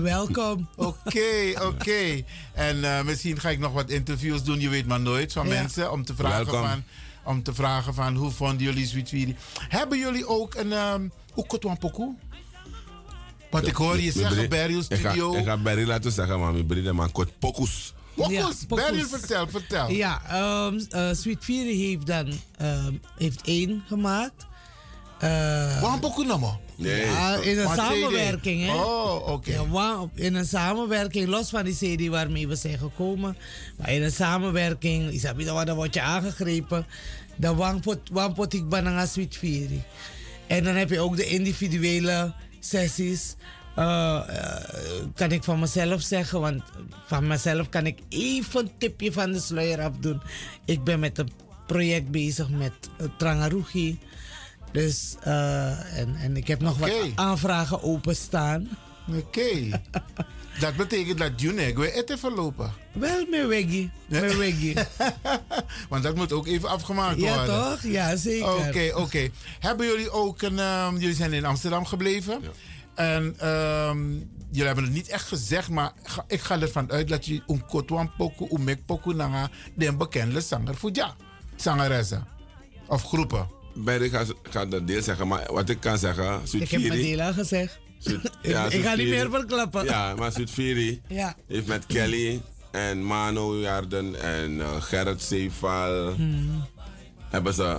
Welkom.
Oké, oké. En eh, misschien ga ik nog wat interviews doen, je weet maar nooit, van
Ja.
mensen. Om te vragen van, om te vragen van hoe vonden jullie Sweet? Hebben jullie ook een um, Oekotwan Pokoe? Want ik hoor je zeggen, Beryl
Ik ga,
Studio.
ik ga Barry laten zeggen, maar mijn bride man kot pokus.
Pokus,
Ja, pokus.
Beryl, vertel, vertel.
Ja, ehm eh, Sweet Fury heeft dan ehm, heeft één gemaakt. Eh,
Waarom maar?
Nee.
ja, in een samenwerking, hè?
Oh, oké.
Ja, in een samenwerking, los van die CD waarmee we zijn gekomen. Maar in een samenwerking, Isabi, dan word je aangegrepen. Dan wangpot, wangpot ik banana Sweet Fury. En dan heb je ook de individuele sessies. Eh, eh, kan ik van mezelf zeggen, want van mezelf kan ik even een tipje van de sluier afdoen. Ik ben met een project bezig met uh, Trangarugi. Dus, eh, en, en ik heb nog wat aanvragen openstaan.
Oké. *laughs* dat betekent dat Junegwe het heeft verlopen.
Wel, mijn weggie. Mijn weggie. *laughs*
Want dat moet ook even afgemaakt
ja,
worden.
toch? Ja, zeker.
Oké, oké. Hebben jullie ook een... ehm, jullie zijn in Amsterdam gebleven. En ehm, jullie hebben het niet echt gezegd, maar ga- ik ga ervan uit dat je een kotwan poku, een mek poku nanga de bekende zanger voor ja. Zangeressen. Of groepen.
Barry gaat ga dat deel zeggen, maar wat ik kan zeggen, Sweet
Ik heb mijn
Fury-
deel al gezegd.
Sweet- *laughs* ja,
ik ga niet meer verklappen.
Ja, maar Sweet Fury *laughs*
Ja.
heeft met Kelly en Mano Jarden en eh, Gerrit Zeeval
Hmm.
hebben ze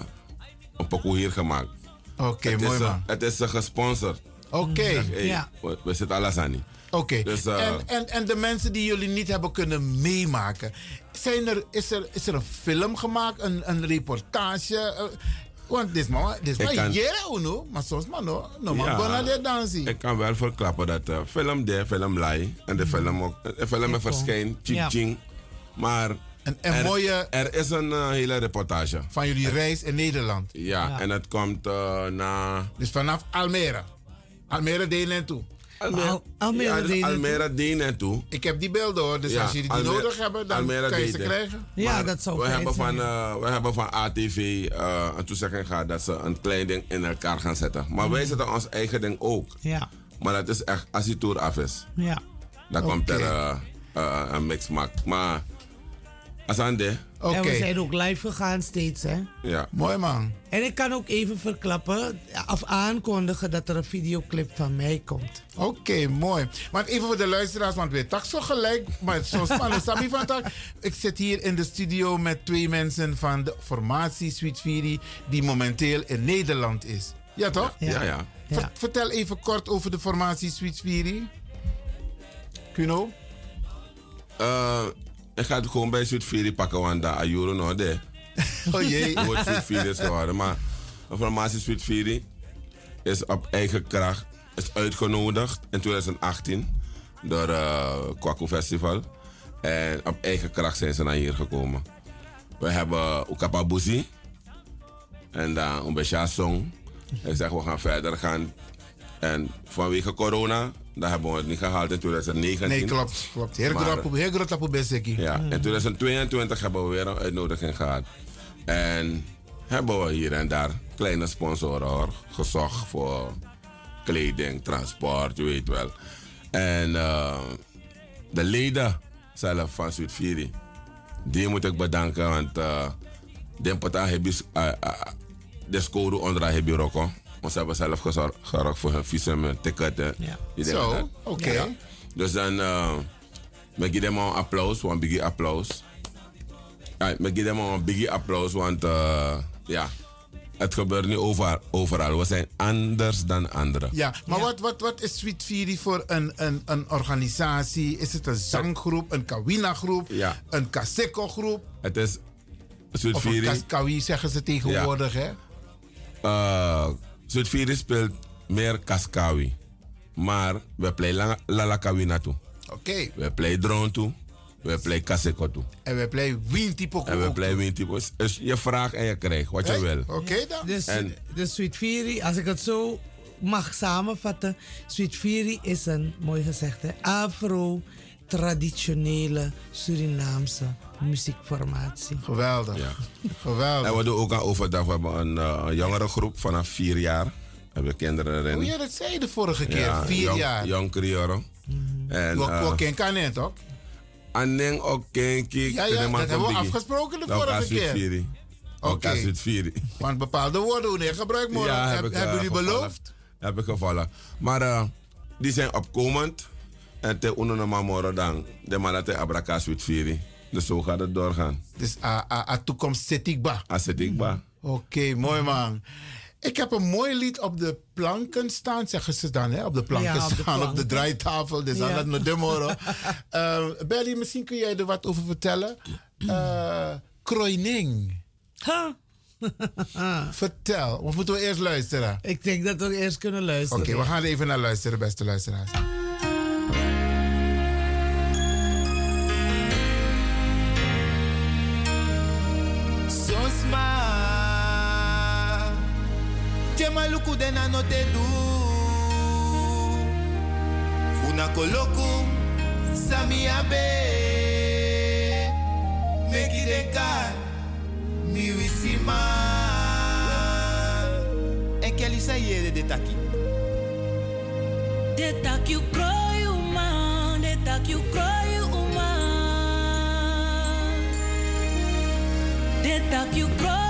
een pokoe hier gemaakt.
Oké, mooi
is,
man.
Het is ze gesponsord.
Oké.
Hey,
Ja.
we, zitten alles aan niet.
Oké.
Dus, eh,
en, en, en de mensen die jullie niet hebben kunnen meemaken. Zijn er, is, er, is er een film gemaakt, een, een reportage? eh, want dit is maar, dit is maar uno, maar soms maar no, no maar
Ja.
go naar de dansie.
Ik kan wel verklappen dat de film de film lai en de film ook de film verschijnt ching maar
Een, een
er,
mooie
er is een eh, hele reportage.
van jullie reis in Nederland.
Ja,
Ja.
en het komt eh, na
Dus vanaf Almere. Almere deed.
Almere,
Al- Almere
ja, dus. Almere deed naartoe.
Ik heb die beelden hoor, dus
Ja,
als jullie die
Almere-
nodig hebben, dan
Almere
kan je ze krijgen.
Ja,
Maar
dat zou
we hebben, van,
zijn.
eh, we hebben van ATV eh, een toezegging gehad dat ze een klein ding in elkaar gaan zetten. Maar wij zetten ons eigen ding ook.
Ja,
Maar dat is echt als die tour af is.
ja.
Dan komt er eh, eh, een mixmaak. Maar als aan de,
Oké,
En we zijn ook live gegaan steeds, hè.
ja.
mooi man.
En ik kan ook even verklappen, of aankondigen dat er een videoclip van mij komt.
Oké, mooi. Maar even voor de luisteraars, want we tak zo gelijk. Maar zo spannend. *laughs* Sabi van tak. Ik zit hier in de studio met twee mensen van de formatie Sweet Fury, die momenteel in Nederland is. Ja, toch?
Ja, ja.
Ja.
Ver- vertel even kort over de formatie Sweet Fury. Kuno?
Eh, ik ga het gewoon bij Fury pakken, want daar Ayuro nog de.
Oh jee.
Het wordt Fury is geworden. Maar een formatie Fury is op eigen kracht is uitgenodigd in 2018 door uh, Kwaku Festival. En op eigen kracht zijn ze naar hier gekomen. We hebben Ukapa Buzi. En dan een beetje song. Ik zeg, we gaan verder gaan. En vanwege corona, dat hebben we het niet gehaald in 2019.
Nee, klopt. klopt. Heel groot heel groot op.
Ja, in 2022 hebben we weer een uitnodiging gehad. En hebben we hier en daar kleine sponsoren gezocht voor kleding, transport, je weet wel. En uh, de leden zelf van Fury, die moet ik bedanken, want uh, de hebben de score onder hebben roko. Want ze hebben zelf gezorgd voor hun visum en ticketten.
Ja. Zo, oké. Okay. Ja.
Dus dan, uh, ik geef hem een applaus, een biggie applaus. Ja, ik geef hem een biggie applaus, want uh, ja, het gebeurt nu over, overal. We zijn anders dan anderen.
Ja, maar ja. Wat, wat, wat is Sweet Fury voor een, een, een organisatie? Is het een zanggroep, een kawina-groep,
ja.
een kaseko-groep?
Het is Sweet
of
Fury.
Of een kawi zeggen ze tegenwoordig,
ja.
hè?
Uh, Sweet Fury speelt meer kaskawi. Maar we play Lala Kawina toe.
Oké. Okay.
We play drone toe. We play kaseko toe.
En we play Wintipo
En we play Wintipo. Dus je vraagt en je krijgt wat je wil.
Oké okay, dan.
Dus
en,
de Sweet Fury, als ik het zo mag samenvatten. Sweet Fury is een, mooi gezegd hè, afro traditionele Surinaamse muziekformatie.
Geweldig. Ja. Geweldig.
En we doen ook aan overdag. We hebben een, uh, een jongere groep vanaf vier jaar. We hebben kinderen erin.
Oh ja, dat zei je de vorige keer.
Ja,
vier
jong,
jaar.
Jong Crioro.
Mm. En uh, ken kan net ook.
Aneng ook ken
Ja, ja, dat hebben we afgesproken de vorige keer.
Oké. Okay.
Want bepaalde woorden hoe je gebruikt worden.
Ja, heb,
heb,
ik,
hebben jullie
gevallen.
beloofd?
Heb ik gevallen. Maar uh, die zijn opkomend. En te uno dan. De man dat abraka Sweet Fury. Dus zo gaat het doorgaan.
Dus a, a, a toekomst zit ik ba.
A zit ik ba.
Oké, okay, mooi man. Ik heb een mooi lied op de planken staan, zeggen ze dan, hè? Op de planken
ja, op de
staan,
planken.
op de draaitafel. Dus ja. dat de moro. uh, *laughs* Belly, misschien kun jij er wat over vertellen. Uh, Kroining.
Huh? *laughs*
Vertel, of moeten we eerst luisteren?
Ik denk dat we eerst kunnen luisteren.
Oké, okay, we gaan even naar luisteren, beste luisteraars.
No te du. Funa koloku sami abe. Meki denka mi wisima. Ekeli sa yede de taki
De taki kroi uma De taki kroi uma. De taki kroi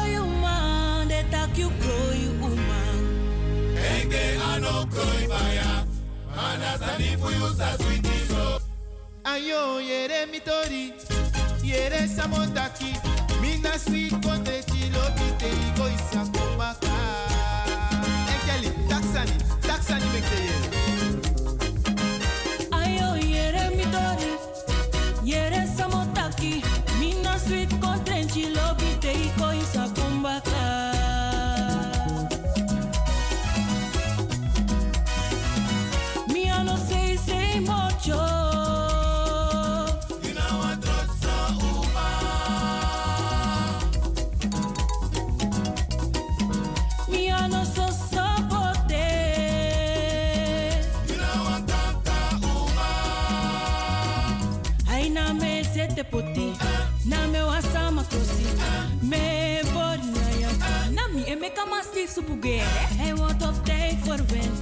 Mana sani fuyu sa sweetie so Ayo yere mitori Yere samotaki Mina sweet kontre chilo Kite igo isa komaka Enkeli, taksani, taksani mekte yere
poti. Na me wasama kosi. Me body na ya. Na mi e me kama stief supugere. Hij wordt op tijd verwend.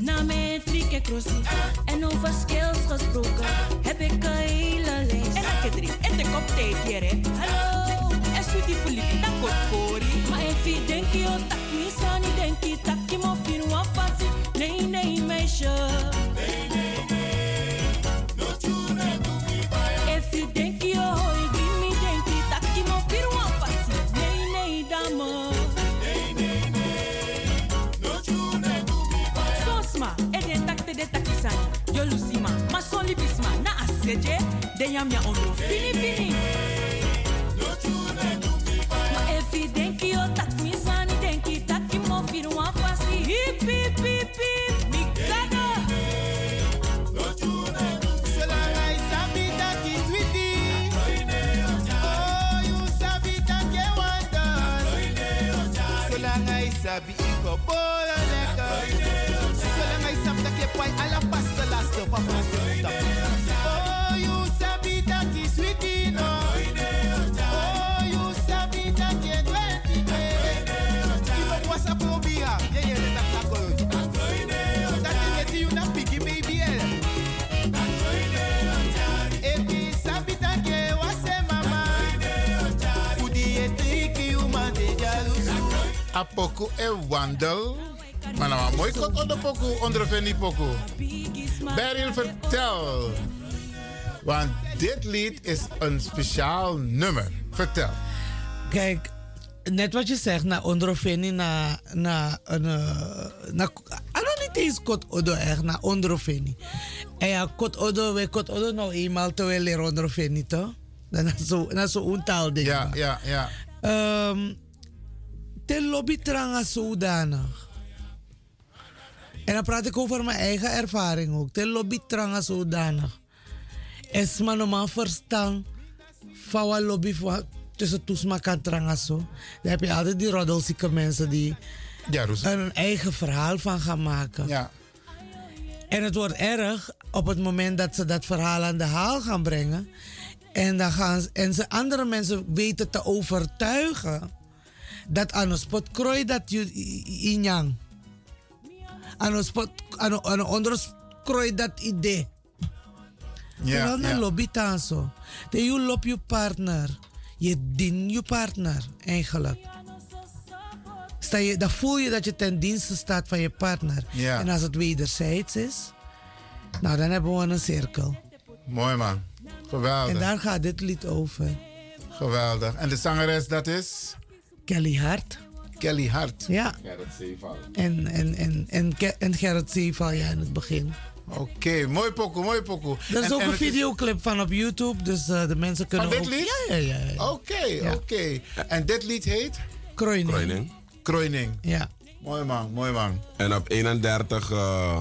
Na me trieke crossie. En over skills gesproken heb ik een hele lijst. En ik drie, en ik op tijd. Hallo, en sweetie Filippi, dat kort kori. Maar je denkt, je aseje. De yam ya onro, fini fini.
No tune to
Apoku e wandel. Maar nou, mooi kot onder poku, onder veni poku. Beryl, vertel. Want dit lied is een speciaal nummer. Vertel.
Kijk, net wat je zegt, na Ondroveni, na, na, na, na, na niet eens kot odo echt, na Ondroveni. En ja, kot odo, we kot odo nou eenmaal te wel leren Ondroveni, toch? Dat is zo, dat is zo een ding.
Ja, ja, ja.
Um, te lobby tranga zodanig. En dan praat ik over mijn eigen ervaring ook. Te lobby tranga zodanig. Es maar normaal verstaan van wat lobby tussen toesma kan tranga zo. Dan heb je altijd die roddelzieke mensen die
ja,
er een eigen verhaal van gaan maken.
Ja.
En het wordt erg op het moment dat ze dat verhaal aan de haal gaan brengen. En, dan gaan en ze andere mensen weten te overtuigen dat aan een spot krooi dat je inyang. Aan een spot, aan een onder krooi dat idee.
Ja,
Terwijl
ja.
lobby dan zo. Dat je loopt je partner. Je dient je partner eigenlijk. Sta je, dan voel je dat je ten dienste staat van je partner.
Ja.
En als het wederzijds is, nou dan hebben we een cirkel.
Mooi man. Geweldig.
En daar gaat dit lied over.
Geweldig. En de zangeres dat is?
Kelly Hart.
Kelly Hart.
Ja.
Gerrit Zeeval.
En, en, en, en, en Gerrit Zeeval, ja, in het begin.
Oké, mooi pokoe, mooi pokoe.
Er is
En-
ook
en
een
is-
videoclip van op YouTube, dus eh, de mensen kunnen
Van dit
ook...
lied?
Ja, ja, ja. ja.
Oké, oké. En dit lied heet?
Kroining.
Kroining.
Kroining.
Ja.
Mooi man, mooi man.
En op 31 eh,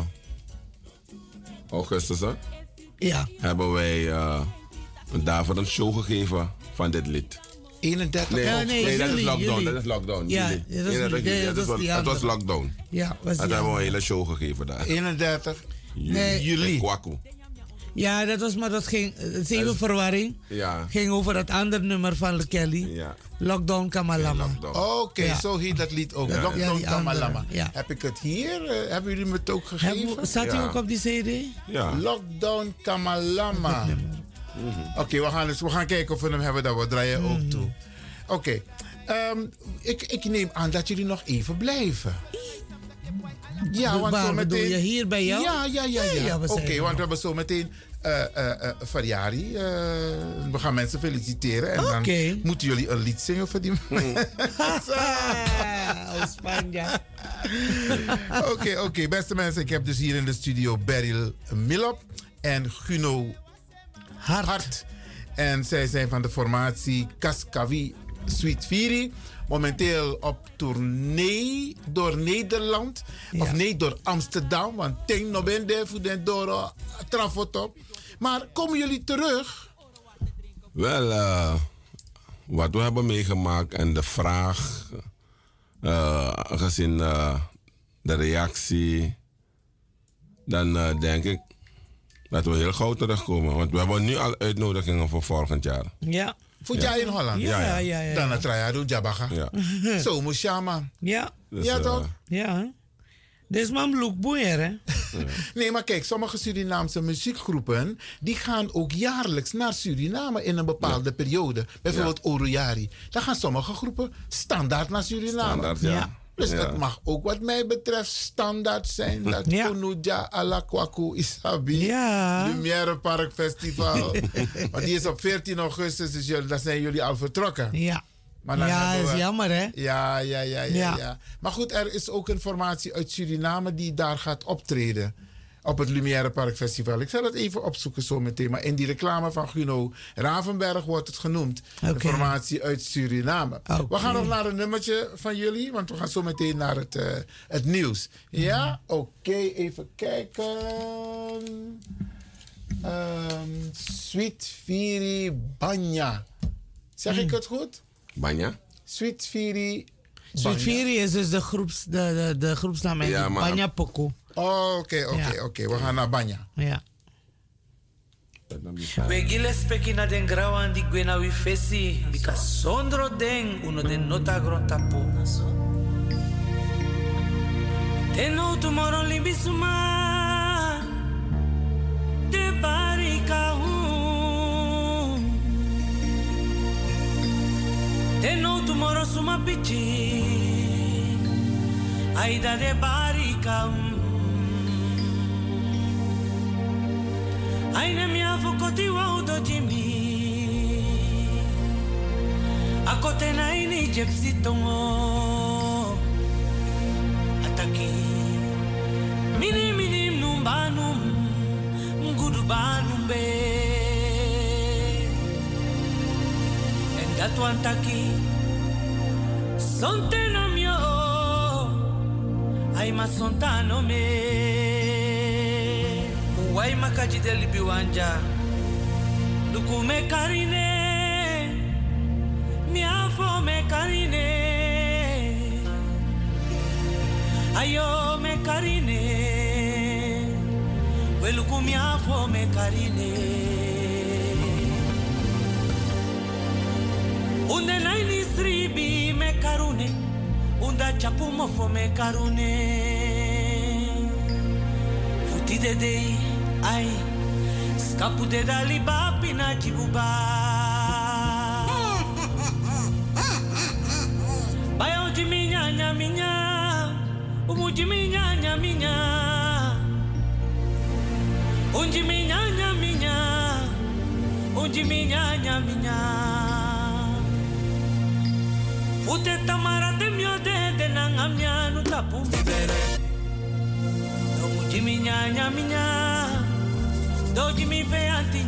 augustus hè,
Ja.
hebben wij eh daarvoor een show gegeven van dit lied.
31
Nee,
Ja, nee,
nee, dat is lockdown. Dat is lockdown.
Ja, dat is-
31
nee,
juli,
dat
dat
is
was- Het lockdown.
Ja, was
Dat hebben we een hele show gegeven daar.
31
Nee.
juli.
Kwaku.
Ja, dat was maar dat ging. Het is even verwarring.
Ja.
Ging over dat andere nummer van Kelly.
Ja.
Lockdown Kamalama.
Oké,
Ja.
zo heet dat lied ook.
Ja,
Lockdown Kamalama. Heb ik het hier? eh, hebben jullie me het ook gegeven?
Staat hij ook op die CD?
Ja.
Lockdown Kamalama. Oké, we, gaan dus, we gaan kijken of we hem hebben dat we draaien ook toe. Oké, ehm, ik, ik neem aan dat jullie nog even blijven. Ja, want
Waar
zo meteen...
je? Hier bij jou?
Ja, ja, ja.
Ja,
Oké,
er
want we hebben zo meteen eh eh eh, Variari. eh, we gaan mensen feliciteren. En
Oké.
dan moeten jullie een lied zingen voor die *laughs*
Ah, Spanje.
Oké, oké. Beste mensen, ik heb dus hier in de studio Beryl Millop en Guno
Hart.
En zij zijn van de formatie Kaskavi Sweet Fury. Momenteel op tournee door Nederland. Of nee, door Amsterdam. Want Ting no ben daar voor den door Trafotop. Maar komen jullie terug?
Wel, eh, wat we hebben meegemaakt en de vraag, eh, gezien eh, de reactie, dan denk ik dat we heel gauw terugkomen. Want we hebben nu al uitnodigingen voor volgend jaar.
Ja.
Voet jij in Holland?
Ja, ja, ja. ja,
Dan het Trajado Jabaga.
Ja. *laughs*
Zo moest je man.
Ja.
Dus,
ja,
eh,
toch?
Ja. Dit is man Loek Boeier, hè?
Nee, maar kijk, sommige Surinaamse muziekgroepen... die gaan ook jaarlijks naar Suriname in een bepaalde periode. Bijvoorbeeld Oroyari. Dan gaan sommige groepen standaard naar Suriname.
Standaard, ja.
Dus
Ja.
het mag ook wat mij betreft standaard zijn. *laughs* Dat
Ja.
Kunuja ala Kwaku Isabi.
Ja.
Lumière Park Festival. *laughs* Want die is op 14 augustus, dus jullie, zijn jullie al vertrokken.
Ja.
Maar dan
ja,
hebben
is
we-
jammer, hè?
Ja, ja, ja, ja,
Ja.
ja. Maar goed, er is ook een formatie uit Suriname die daar gaat optreden. Op het Lumière Park Festival. Ik zal het even opzoeken zo meteen. Maar in die reclame van Guno Ravenberg wordt het genoemd. De
Oké.
formatie uit Suriname. We gaan nog naar een nummertje van jullie. Want we gaan zo meteen naar het, eh, het nieuws. Ja, oké. even kijken. Ehm, Sweet Firi Banya. Zeg ik het goed?
Banja?
Sweet Firi
Sweet Fury is dus de, groeps, de, de, de groepsnaam en
Ja,
Banya Poco.
Oh, Oké, oké, oké. We gaan naar Banya.
Ja.
We gile speki na den grawan di gwena wi fesi bika sondro den uno den nota gron tapo. Teno tomorrow limbi suma de barika hu. Teno tomorrow suma pichi aida de barika hu. Aine mia fokoti wa udo jimi Akote na ini jepsi tongo Ataki. Mini mini numbanum Ngudu banum be And that one taki. Sonte na mio. Ai ma sontano me Wai makaji deli biwanja. Luku me karine. Mi afo me karine. Ayo me karine. We luku mi afo me karine. Unde naini sribi me karune. Unda chapu mofo me karune. Futi de dei ai Scapu de dali bapi na jibuba Bayo jimi nya nya minya. Umu jimi nya nya minya. Unji mi nya nya minya. Unji mi nya nya minya. Fute tamara de mio de de nangamnya nu tapu mi bere. Domu jimi nya nya Doji mi fe anti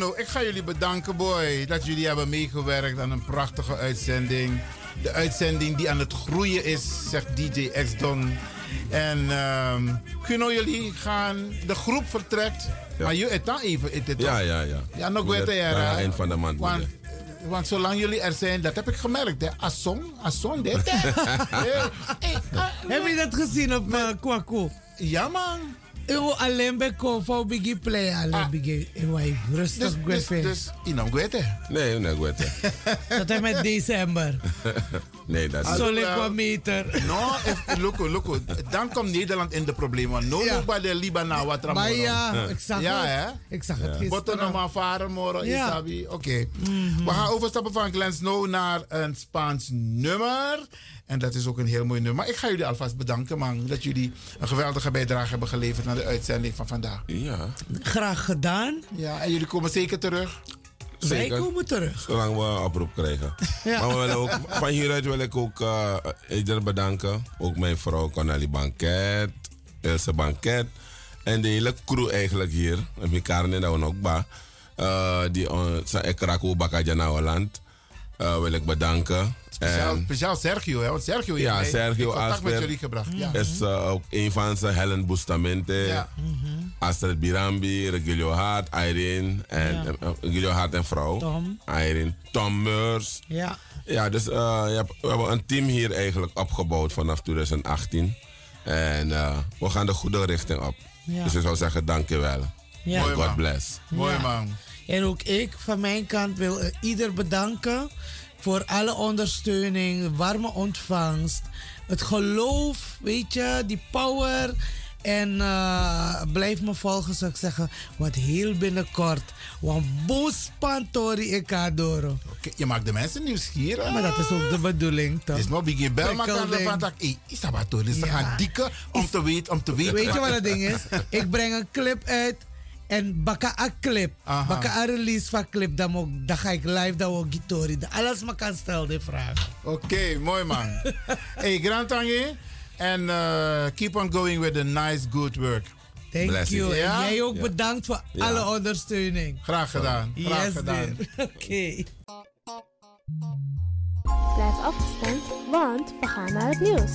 Guno, ik ga jullie bedanken, boy, dat jullie hebben meegewerkt aan een prachtige uitzending. De uitzending die aan het groeien is, zegt DJ X Don. En ehm Guno, jullie gaan, de groep vertrekt. Maar je het dan even, het, het
Ja,
toch?
ja, ja.
Ja, nog
aan
hè?
het eind van de maand
Want, zolang jullie er zijn, dat heb ik gemerkt, hè? Asson, Asson, dit, hè? *laughs* Eh, eh,
Heb je dat gezien op uh, Kwaku?
Ja, man.
Eu alleen bij Kovo Biggie Play, alleen Biggie. Ik rustig
Dus, dus,
dus,
dus, Inam Gwete.
Nee, nee, Gwete.
Tot en met december. *laughs*
Nee, dat is
Solicometer.
No, if, loco, loco. Dan komt Nederland in de problemen. No,
Ja.
no, bij de Libanon, wat er
Maar ja, ik zag
ja,
het.
hè?
Ik zag het gisteren.
Wat er nog maar varen, moro,
Ja.
Isabi. Oké. We gaan overstappen van Glen Snow naar een Spaans nummer. En dat is ook een heel mooi nummer. Maar ik ga jullie alvast bedanken, man. Dat jullie een geweldige bijdrage hebben geleverd aan de uitzending van vandaag.
Ja.
Graag gedaan.
Ja, en jullie komen zeker terug.
Wij komen terug.
Zolang we een oproep krijgen. *laughs*
Ja.
Maar we willen ook, van hieruit wil ik ook uh, iedereen bedanken. Ook mijn vrouw Connelly Banket, Ilse Banket. En de hele crew eigenlijk hier. En mijn karne dat we ook ba. Die ons ik raak ook bakadja naar Holland. Uh, wil ik bedanken.
Speciaal,
En-
speciaal Sergio, hè? Want Sergio heeft
ja, Sergio
in contact met
Asper
jullie gebracht. Ja.
is uh, ook een van ze. Helen Bustamante,
Ja.
Astrid Birambi, Regilio Hart, Irene. En,
Ja.
uh, Regilio Hart en vrouw.
Tom.
Irene. Tom Meurs.
Ja.
Ja, dus uh, ja, we hebben een team hier eigenlijk opgebouwd vanaf 2018. En uh, we gaan de goede richting op.
Ja.
Dus ik zou zeggen, dankjewel.
Ja. Mooi,
God
man.
bless.
Mooi
Ja.
man.
En ook ik van mijn kant wil eh, ieder bedanken voor alle ondersteuning, warme ontvangst, het geloof, weet je, die power. En eh, blijf me volgen, zou ik zeggen. Want heel binnenkort, want boos pantori ik adoro.
Oké, je maakt de mensen nieuwsgierig.
Maar dat is ook de bedoeling, toch?
Is maar biggie bel maar kan dat hey, is gaan dikken om te weten, om te weten.
Weet je wat het ding is? Ik breng een clip uit en baka een clip.
Aha.
Baka een release van clip. Dan, mo- dan ga ik live, dan ook gitori. Alles maar kan stellen, die vragen.
Oké, mooi man. *laughs* hey, Grand Tangi. En uh, keep on going with the nice good work.
Thank
Blessing.
you.
Ja?
En jij ook
Ja.
bedankt voor
Ja.
alle ondersteuning.
Graag gedaan. Graag
yes,
gedaan. *laughs*
Oké.
Blijf afgestemd, want we gaan naar het nieuws.